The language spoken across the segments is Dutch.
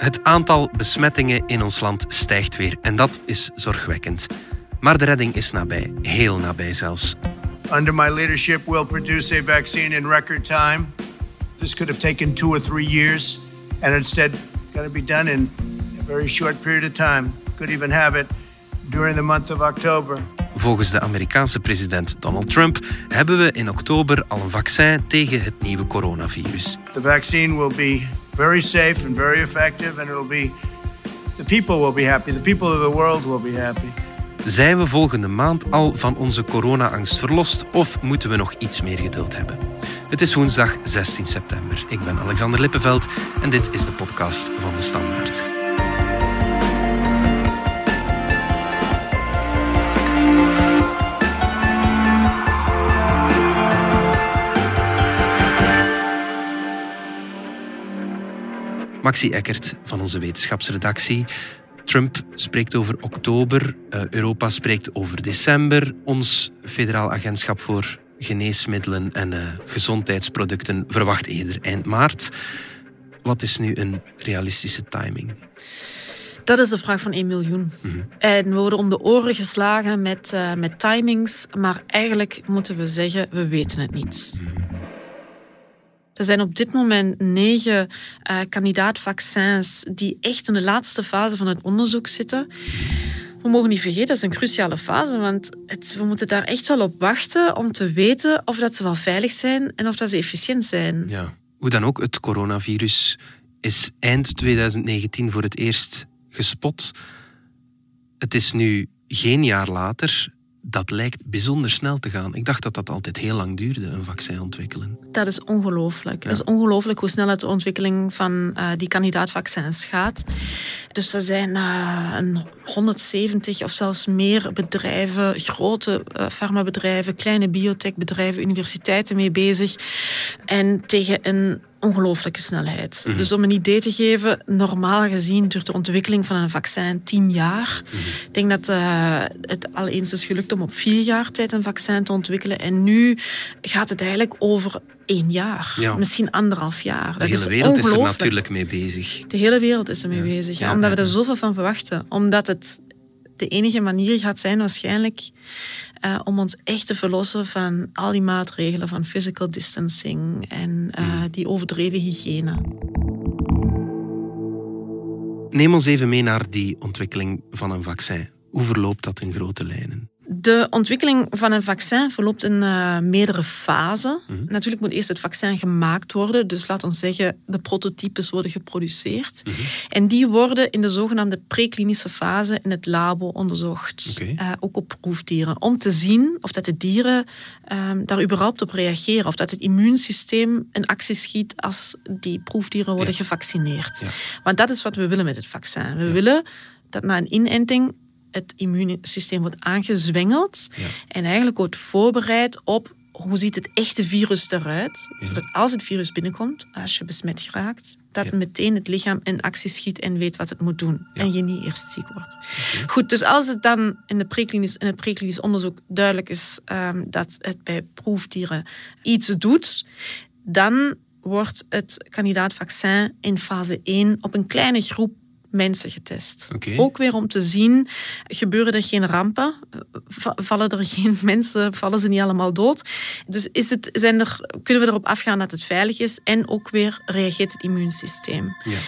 Het aantal besmettingen in ons land stijgt weer en dat is zorgwekkend. Maar de redding is nabij, heel nabij zelfs. Under my leadership, we'll produce a vaccine in record time. This could have taken two or three years, and instead, going to be done in a very short period of time. Could even have it during the month of October. Volgens de Amerikaanse president Donald Trump hebben we in oktober al een vaccin tegen het nieuwe coronavirus. The vaccine will be very safe and very effective, and it'll be the people will be happy. The people of the world will be happy. Zijn we volgende maand al van onze corona-angst verlost of moeten we nog iets meer geduld hebben? Het is woensdag 16 september. Ik ben Alexander Lippenveld en dit is de podcast van de Standaard. Maxi Eckert van onze wetenschapsredactie. Trump spreekt over oktober, uh, Europa spreekt over december. Ons federaal agentschap voor geneesmiddelen en uh, gezondheidsproducten verwacht eerder eind maart. Wat is nu een realistische timing? Dat is de vraag van 1 miljoen. Mm -hmm. En we worden om de oren geslagen met, uh, met timings, maar eigenlijk moeten we zeggen, we weten het niet. Mm -hmm. Er zijn op dit moment negen uh, kandidaatvaccins die echt in de laatste fase van het onderzoek zitten. We mogen niet vergeten, dat is een cruciale fase, want het, we moeten daar echt wel op wachten om te weten of dat ze wel veilig zijn en of dat ze efficiënt zijn. Ja, hoe dan ook, het coronavirus is eind 2019 voor het eerst gespot. Het is nu geen jaar later dat lijkt bijzonder snel te gaan. Ik dacht dat dat altijd heel lang duurde, een vaccin ontwikkelen. Dat is ongelooflijk. Ja. Het is ongelooflijk hoe snel het de ontwikkeling van uh, die kandidaatvaccins gaat. Dus er zijn uh, een 170 of zelfs meer bedrijven, grote uh, farmabedrijven, kleine biotechbedrijven, universiteiten mee bezig. En tegen een ongelooflijke snelheid. Mm -hmm. Dus om een idee te geven, normaal gezien duurt de ontwikkeling van een vaccin tien jaar. Mm -hmm. Ik denk dat uh, het al eens is gelukt om op vier jaar tijd een vaccin te ontwikkelen. En nu gaat het eigenlijk over één jaar, ja. misschien anderhalf jaar. De hele is wereld is er natuurlijk mee bezig. De hele wereld is er mee ja. bezig, ja, omdat we er zoveel van verwachten. Omdat het de enige manier gaat zijn waarschijnlijk uh, om ons echt te verlossen van al die maatregelen van physical distancing en uh, mm. die overdreven hygiëne. Neem ons even mee naar die ontwikkeling van een vaccin. Hoe verloopt dat in grote lijnen? De ontwikkeling van een vaccin verloopt in uh, meerdere fasen. Mm -hmm. Natuurlijk moet eerst het vaccin gemaakt worden. Dus laat ons zeggen, de prototypes worden geproduceerd. Mm -hmm. En die worden in de zogenaamde preklinische fase in het labo onderzocht. Okay. Uh, ook op proefdieren. Om te zien of dat de dieren uh, daar überhaupt op reageren. Of dat het immuunsysteem in actie schiet als die proefdieren worden ja. gevaccineerd. Ja. Want dat is wat we willen met het vaccin. We ja. willen dat na een inenting het immuunsysteem wordt aangezwengeld ja. en eigenlijk wordt voorbereid op hoe ziet het echte virus eruit. Ja. Zodat als het virus binnenkomt, als je besmet geraakt, dat ja. meteen het lichaam in actie schiet en weet wat het moet doen. En je niet eerst ziek wordt. Okay. Goed, dus als het dan in, de preklinisch, in het preklinisch onderzoek duidelijk is um, dat het bij proefdieren iets doet, dan wordt het kandidaatvaccin in fase 1 op een kleine groep mensen getest. Okay. Ook weer om te zien, gebeuren er geen rampen? Vallen er geen mensen, vallen ze niet allemaal dood? Dus is het, zijn er, kunnen we erop afgaan dat het veilig is en ook weer reageert het immuunsysteem. Ja.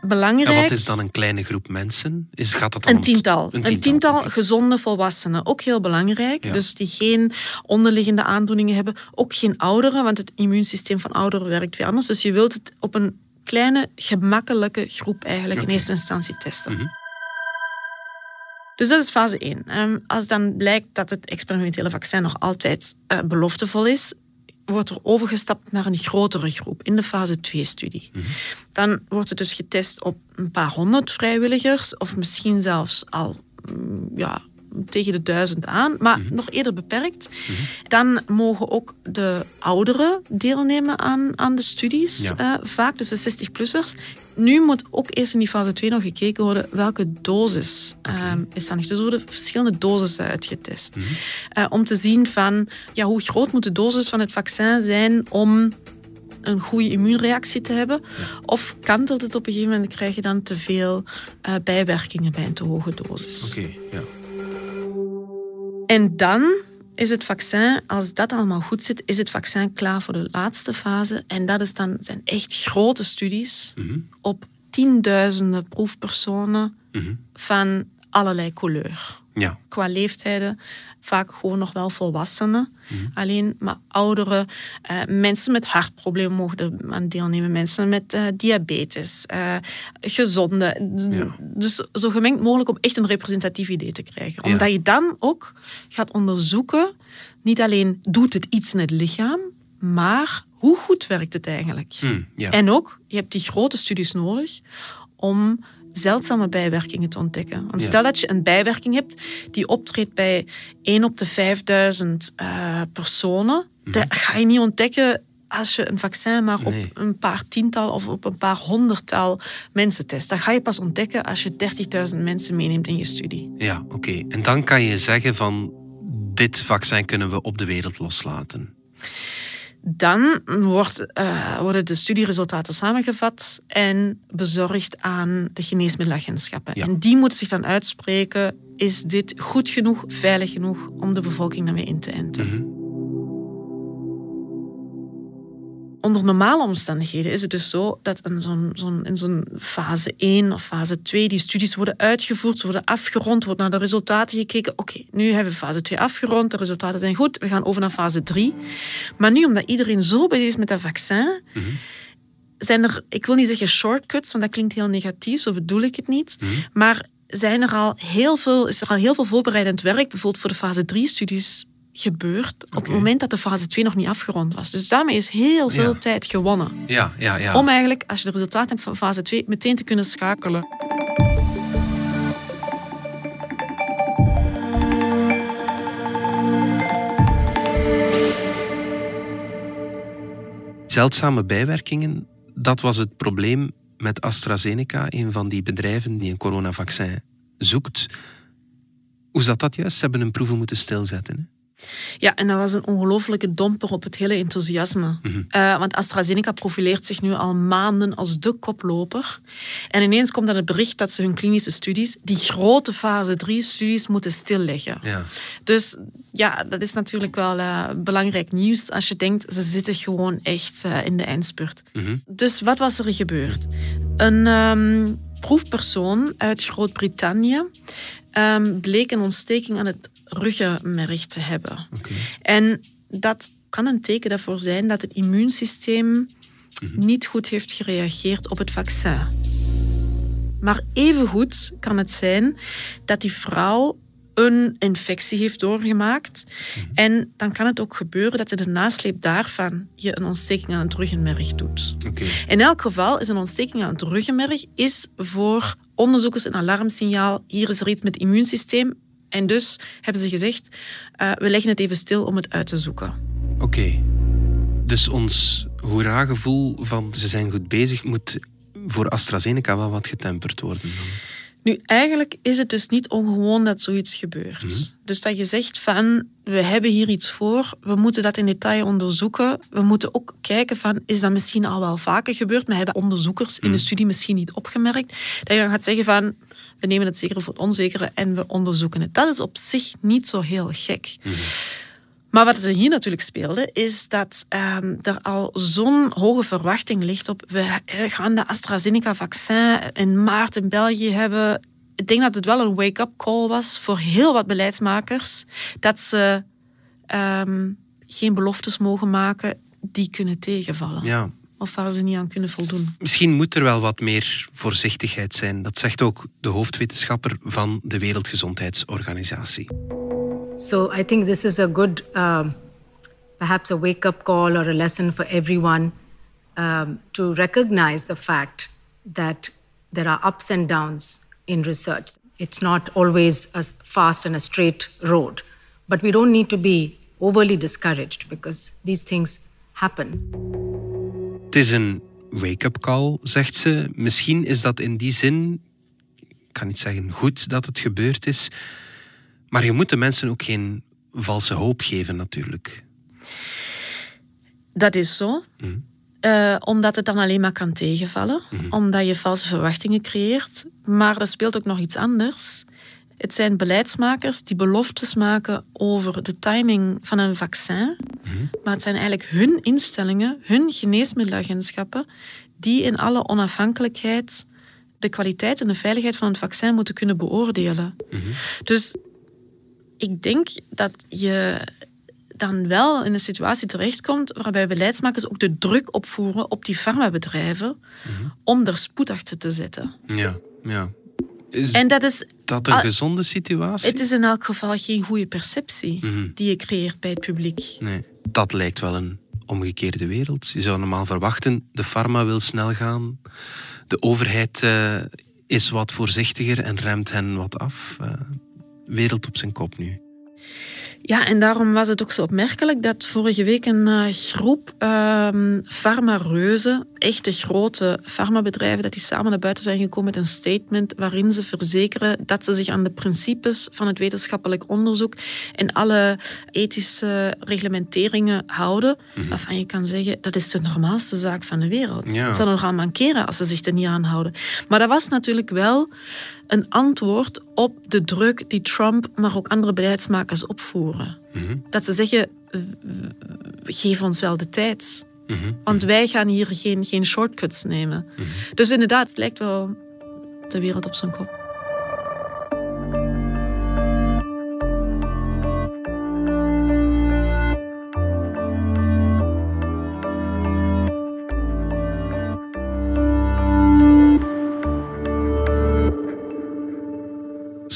Belangrijk. En wat is dan een kleine groep mensen? Is, gaat dat dan een tiental. Een tiental, een tiental okay. gezonde volwassenen. Ook heel belangrijk. Ja. Dus die geen onderliggende aandoeningen hebben. Ook geen ouderen, want het immuunsysteem van ouderen werkt weer anders. Dus je wilt het op een kleine, gemakkelijke groep eigenlijk okay. in eerste instantie testen. Mm -hmm. Dus dat is fase 1. Um, als dan blijkt dat het experimentele vaccin nog altijd uh, beloftevol is, wordt er overgestapt naar een grotere groep in de fase 2-studie. Mm -hmm. Dan wordt het dus getest op een paar honderd vrijwilligers, of misschien zelfs al ja, tegen de duizend aan, maar mm -hmm. nog eerder beperkt. Mm -hmm. Dan mogen ook de ouderen deelnemen aan, aan de studies, ja. uh, vaak, dus de 60-plussers. Nu moet ook eerst in die fase 2 nog gekeken worden welke dosis okay. um, is dan. Dus er worden verschillende dosissen uitgetest. Mm -hmm. uh, om te zien van ja, hoe groot moet de dosis van het vaccin zijn om een goede immuunreactie te hebben. Of kantelt het op een gegeven moment, krijg je dan te veel uh, bijwerkingen bij een te hoge dosis. Oké, ja. En dan is het vaccin, als dat allemaal goed zit, is het vaccin klaar voor de laatste fase. En dat is dan, zijn echt grote studies Mhm. op tienduizenden proefpersonen Mhm. van allerlei kleur. Ja, Qua leeftijden vaak gewoon nog wel volwassenen. Mhm. Alleen maar ouderen, eh, mensen met hartproblemen mogen er aan deelnemen, mensen met eh, diabetes, eh gezonde. Ja. Dus zo gemengd mogelijk om echt een representatief idee te krijgen. Ja. Omdat je dan ook gaat onderzoeken, niet alleen doet het iets in het lichaam, maar hoe goed werkt het eigenlijk? Hm, ja. En ook, je hebt die grote studies nodig om zeldzame bijwerkingen te ontdekken. Want Ja. stel dat je een bijwerking hebt die optreedt bij 1 op de 5000 eh, personen, dat ga je niet ontdekken als je een vaccin maar op een paar tiental of op een paar honderdtal mensen test. Dat ga je pas ontdekken als je 30.000 mensen meeneemt in je studie. ja oké. En dan kan je zeggen van dit vaccin kunnen we op de wereld loslaten. Dan wordt, eh, worden de studieresultaten samengevat en bezorgd aan de geneesmiddelagentschappen. Ja. En die moeten zich dan uitspreken, is dit goed genoeg, veilig genoeg om de bevolking daarmee in te enten? Mhm. Onder normale omstandigheden is het dus zo dat in zo'n, zo'n, in zo'n fase 1 of fase 2 die studies worden uitgevoerd, ze worden afgerond, wordt naar de resultaten gekeken. Oké, nu hebben we fase 2 afgerond, de resultaten zijn goed, we gaan over naar fase 3. Maar nu, omdat iedereen zo bezig is met dat vaccin, zijn er, ik wil niet zeggen shortcuts, want dat klinkt heel negatief, zo bedoel ik het niet. Maar zijn er al heel veel, is er al heel veel voorbereidend werk, bijvoorbeeld voor de fase 3-studies, gebeurd op het moment dat de fase 2 nog niet afgerond was. Dus daarmee is heel veel Ja. tijd gewonnen. Ja, ja, ja. Om eigenlijk, als je de resultaten hebt van fase 2, meteen te kunnen schakelen. Zeldzame bijwerkingen, dat was het probleem met AstraZeneca, een van die bedrijven die een coronavaccin zoekt. Hoe zat dat juist? Ze hebben hun proeven moeten stilzetten. Hè? Ja, en dat was een ongelofelijke domper op het hele enthousiasme. Eh, want AstraZeneca profileert zich nu al maanden als de koploper. En ineens komt dan het bericht dat ze hun klinische studies, die grote fase 3-studies, moeten stilleggen. Ja. Dus ja, dat is natuurlijk wel eh, belangrijk nieuws als je denkt, ze zitten gewoon echt eh, in de eindspurt. Mhm. Dus wat was er gebeurd? Een ehm, proefpersoon uit Groot-Brittannië ehm, bleek een ontsteking aan het ruggenmerg te hebben. En dat kan een teken daarvoor zijn dat het immuunsysteem niet goed heeft gereageerd op het vaccin. Maar evengoed kan het zijn dat die vrouw een infectie heeft doorgemaakt. En dan kan het ook gebeuren dat in de nasleep daarvan je een ontsteking aan het ruggenmerg doet. In elk geval is een ontsteking aan het ruggenmerg is voor onderzoekers een alarmsignaal. Hier is er iets met het immuunsysteem. En dus hebben ze gezegd, eh, we leggen het even stil om het uit te zoeken. Oké. Dus ons hoera-gevoel van ze zijn goed bezig moet voor AstraZeneca wel wat getemperd worden. dan. Nu, eigenlijk is het dus niet ongewoon dat zoiets gebeurt. Dus dat je zegt van, we hebben hier iets voor, we moeten dat in detail onderzoeken. We moeten ook kijken van, is dat misschien al wel vaker gebeurd, maar hebben onderzoekers in de studie misschien niet opgemerkt? Dat je dan gaat zeggen van, we nemen het zekere voor het onzekere en we onderzoeken het. Dat is op zich niet zo heel gek. Maar wat er hier natuurlijk speelde, is dat ehm, er al zo'n hoge verwachting ligt op. We gaan de AstraZeneca-vaccin in maart in België hebben. Ik denk dat het wel een wake-up call was voor heel wat beleidsmakers. Dat ze ehm, geen beloftes mogen maken die kunnen tegenvallen. Ja. Of waar ze niet aan kunnen voldoen. Misschien moet er wel wat meer voorzichtigheid zijn. Dat zegt ook de hoofdwetenschapper van de Wereldgezondheidsorganisatie. So I think this is a good, um, perhaps a wake up call or a lesson for everyone um, to recognize the fact that there are ups and downs in research. It's not always a fast and a straight road, but we don't need to be overly discouraged because these things happen. Het is een wake-up call, zegt ze. Misschien is dat in die zin, ik kan niet zeggen goed dat het gebeurd is, maar je moet de mensen ook geen valse hoop geven natuurlijk. Dat is zo. Uh, omdat het dan alleen maar kan tegenvallen, omdat je valse verwachtingen creëert. Maar er speelt ook nog iets anders. Het zijn beleidsmakers die beloftes maken over de timing van een vaccin. Maar het zijn eigenlijk hun instellingen, hun geneesmiddelagentschappen, die in alle onafhankelijkheid de kwaliteit en de veiligheid van het vaccin moeten kunnen beoordelen. Dus ik denk dat je dan wel in een situatie terechtkomt waarbij beleidsmakers ook de druk opvoeren op die farmabedrijven om er spoed achter te zetten. Ja, ja. Is en dat is dat een gezonde situatie? Het is in elk geval geen goede perceptie mhm. die je creëert bij het publiek. Nee, dat lijkt wel een omgekeerde wereld. Je zou normaal verwachten, de farma wil snel gaan, de overheid uh, is wat voorzichtiger en remt hen wat af. Uh, wereld op zijn kop nu. Ja, en daarom was het ook zo opmerkelijk dat vorige week een uh, groep uh, farmareuzen, echte grote farmabedrijven, dat die samen naar buiten zijn gekomen met een statement waarin ze verzekeren dat ze zich aan de principes van het wetenschappelijk onderzoek en alle ethische reglementeringen houden. Mm Waarvan je kan zeggen, dat is de normaalste zaak van de wereld. Ja. Het zal er nog aan mankeren als ze zich er niet aan houden. Maar dat was natuurlijk wel een antwoord op de druk die Trump, maar ook andere beleidsmakers opvoeren. Mhm. Dat ze zeggen, geef ons wel de tijd. Mhm. Want wij gaan hier geen, geen shortcuts nemen. Mhm. Dus inderdaad, het lijkt wel de wereld op zijn kop.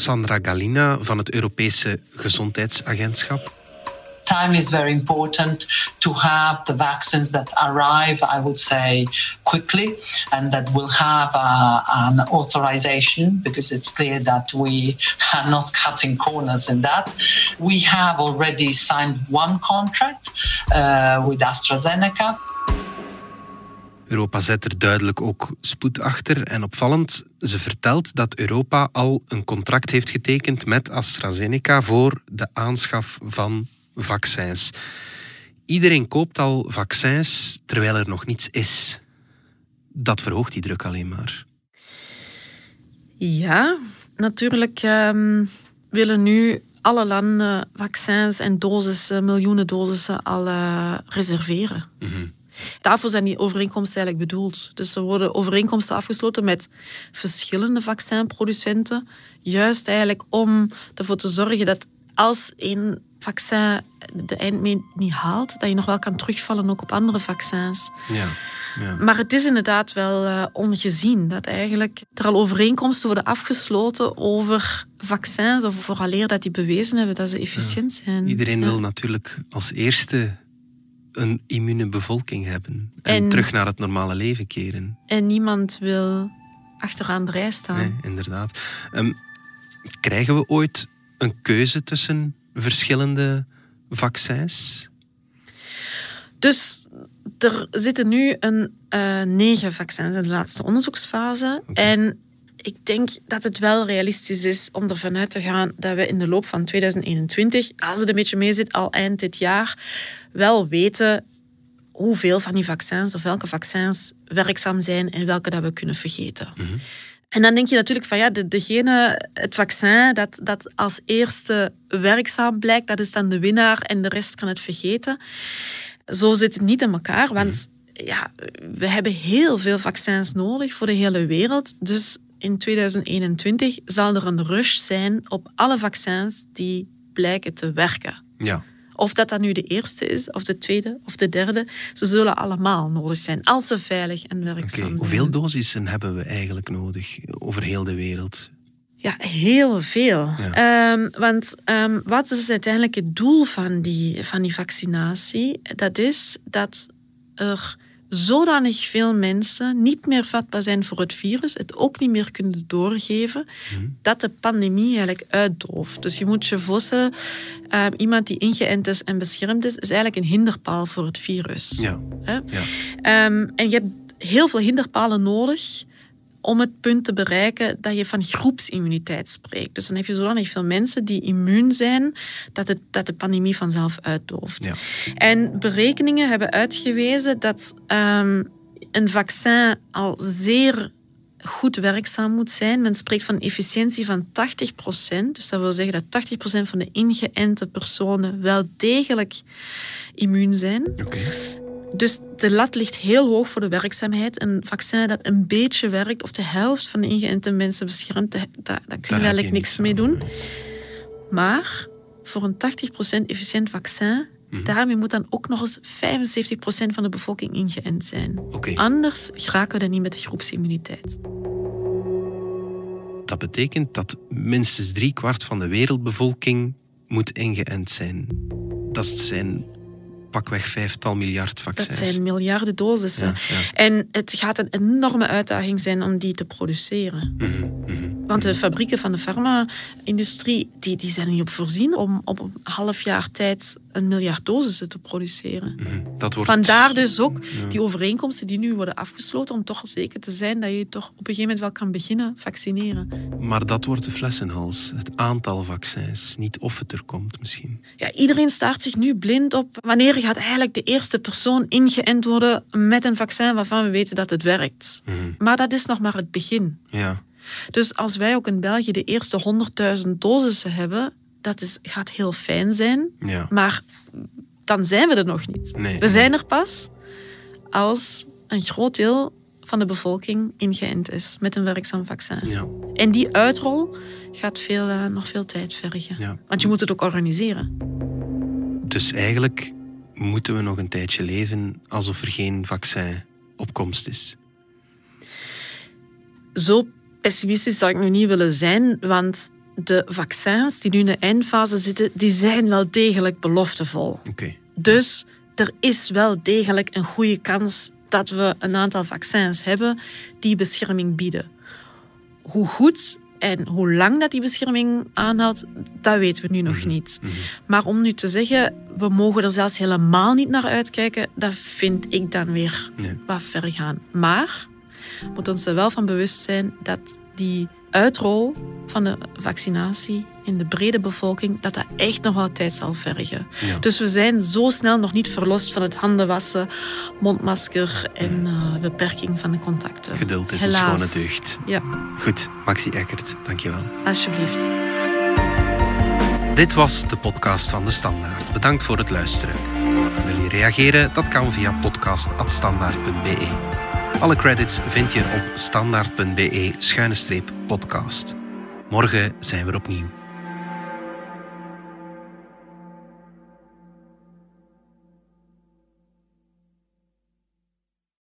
Sandra Galina van het Europese Gezondheidsagentschap. Time is very important to have the vaccines that arrive, I would say, quickly and that will have uh, an authorization because it's clear that we are not cutting corners in that. We have already signed one contract uh, with AstraZeneca. Europa zet er duidelijk ook spoed achter. En opvallend, ze vertelt dat Europa al een contract heeft getekend met AstraZeneca voor de aanschaf van vaccins. Iedereen koopt al vaccins terwijl er nog niets is. Dat verhoogt die druk alleen maar. Ja, natuurlijk um, willen nu alle landen vaccins en dosissen, miljoenen dosissen al uh, reserveren. Mm Daarvoor zijn die overeenkomsten eigenlijk bedoeld. Dus er worden overeenkomsten afgesloten met verschillende vaccinproducenten. Juist eigenlijk om ervoor te zorgen dat als een vaccin de eindmeet niet haalt, dat je nog wel kan terugvallen ook op andere vaccins. Ja, ja. Maar het is inderdaad wel uh, ongezien dat eigenlijk er al overeenkomsten worden afgesloten over vaccins of vooraleer dat die bewezen hebben dat ze efficiënt zijn. Iedereen wil natuurlijk als eerste een immune bevolking hebben en, terug naar het normale leven keren. En niemand wil achteraan de rij staan. Nee, inderdaad. Ehm, krijgen we ooit een keuze tussen verschillende vaccins? Dus er zitten nu een, uh, negen vaccins in de laatste onderzoeksfase. En ik denk dat het wel realistisch is om ervan uit te gaan dat we in de loop van 2021, als het een beetje mee zit, al eind dit jaar, wel weten hoeveel van die vaccins of welke vaccins werkzaam zijn en welke dat we kunnen vergeten. Mhm. En dan denk je natuurlijk van ja, de, degene, het vaccin dat, dat als eerste werkzaam blijkt, dat is dan de winnaar en de rest kan het vergeten. Zo zit het niet in elkaar, want mhm. ja, we hebben heel veel vaccins nodig voor de hele wereld. Dus in 2021 zal er een rush zijn op alle vaccins die blijken te werken. Ja. Of dat dat nu de eerste is, of de tweede, of de derde. Ze zullen allemaal nodig zijn, als ze veilig en werkzaam zijn. Hoeveel dosissen hebben we eigenlijk nodig over heel de wereld? Ja, heel veel. Ehm, want um, wat is uiteindelijk het doel van die, van die vaccinatie? Dat is dat er zodanig veel mensen niet meer vatbaar zijn voor het virus, het ook niet meer kunnen doorgeven, mhm. dat de pandemie eigenlijk uitdooft. Dus je moet je voorstellen, uh, iemand die ingeënt is en beschermd is, is eigenlijk een hinderpaal voor het virus. Ja. ja. Um, en je hebt heel veel hinderpalen nodig om het punt te bereiken dat je van groepsimmuniteit spreekt. Dus dan heb je zodanig veel mensen die immuun zijn dat, het, dat de pandemie vanzelf uitdooft. Ja. En berekeningen hebben uitgewezen dat ehm, een vaccin al zeer goed werkzaam moet zijn. Men spreekt van een efficiëntie van 80%. Dus dat wil zeggen dat 80% van de ingeënte personen wel degelijk immuun zijn. Oké. Dus de lat ligt heel hoog voor de werkzaamheid. Een vaccin dat een beetje werkt, of de helft van de ingeënte mensen beschermt, daar, daar kun je Daar eigenlijk niks mee doen. Maar voor een 80% efficiënt vaccin, Mhm. daarmee moet dan ook nog eens 75% van de bevolking ingeënt zijn. Anders geraken we er niet met de groepsimmuniteit. Dat betekent dat minstens drie kwart van de wereldbevolking moet ingeënt zijn. Dat zijn pakweg vijftal miljard Dat vaccins. zijn miljarden. Ja, ja. En het gaat een enorme uitdaging zijn om die te produceren. Mhm, mhm. Want de fabrieken van de farma-industrie die, die zijn er niet op voorzien om op een half jaar tijd een miljard dosissen te produceren. Mhm. Dat wordt... Vandaar dus ook die overeenkomsten die nu worden afgesloten om toch zeker te zijn dat je toch op een gegeven moment wel kan beginnen vaccineren. Maar dat wordt de flessenhals. Het aantal vaccins. Niet of het er komt misschien. Ja, iedereen staart zich nu blind op wanneer gaat eigenlijk de eerste persoon ingeënt worden met een vaccin waarvan we weten dat het werkt. Mhm. Maar dat is nog maar het begin. Ja. Dus als wij ook in België de eerste 100.000 dosissen hebben, dat is, gaat heel fijn zijn. Ja. Maar dan zijn we er nog niet. Nee. We zijn er pas als een groot deel van de bevolking ingeënt is met een werkzaam vaccin. Ja. En die uitrol gaat veel, eh, nog veel tijd vergen. Ja. Want je moet het ook organiseren. Dus eigenlijk moeten we nog een tijdje leven alsof er geen vaccin op komst is. Zo pessimistisch zou ik nu niet willen zijn, want de vaccins die nu in de eindfase zitten, die zijn wel degelijk beloftevol. Oké. Dus er is wel degelijk een goede kans dat we een aantal vaccins hebben die bescherming bieden. Hoe goed en hoe lang dat die bescherming aanhoudt, dat weten we nu nog niet. Maar om nu te zeggen, we mogen er zelfs helemaal niet naar uitkijken, dat vind ik dan weer Nee. wat ver gaan. Maar we moeten ons er wel van bewust zijn dat die uitrol van de vaccinatie in de brede bevolking, dat dat echt nog wel tijd zal vergen. Ja. Dus we zijn zo snel nog niet verlost van het handen wassen, mondmasker en eh, beperking van de contacten. Geduld is een schone deugd. Ja, Goed, Maxi Eckert, dankjewel. alsjeblieft. Dit was de podcast van De Standaard. Bedankt voor het luisteren. Wil je reageren? Dat kan via podcast.standaard.be. Alle credits vind je op standaard.be-podcast. Morgen zijn we opnieuw.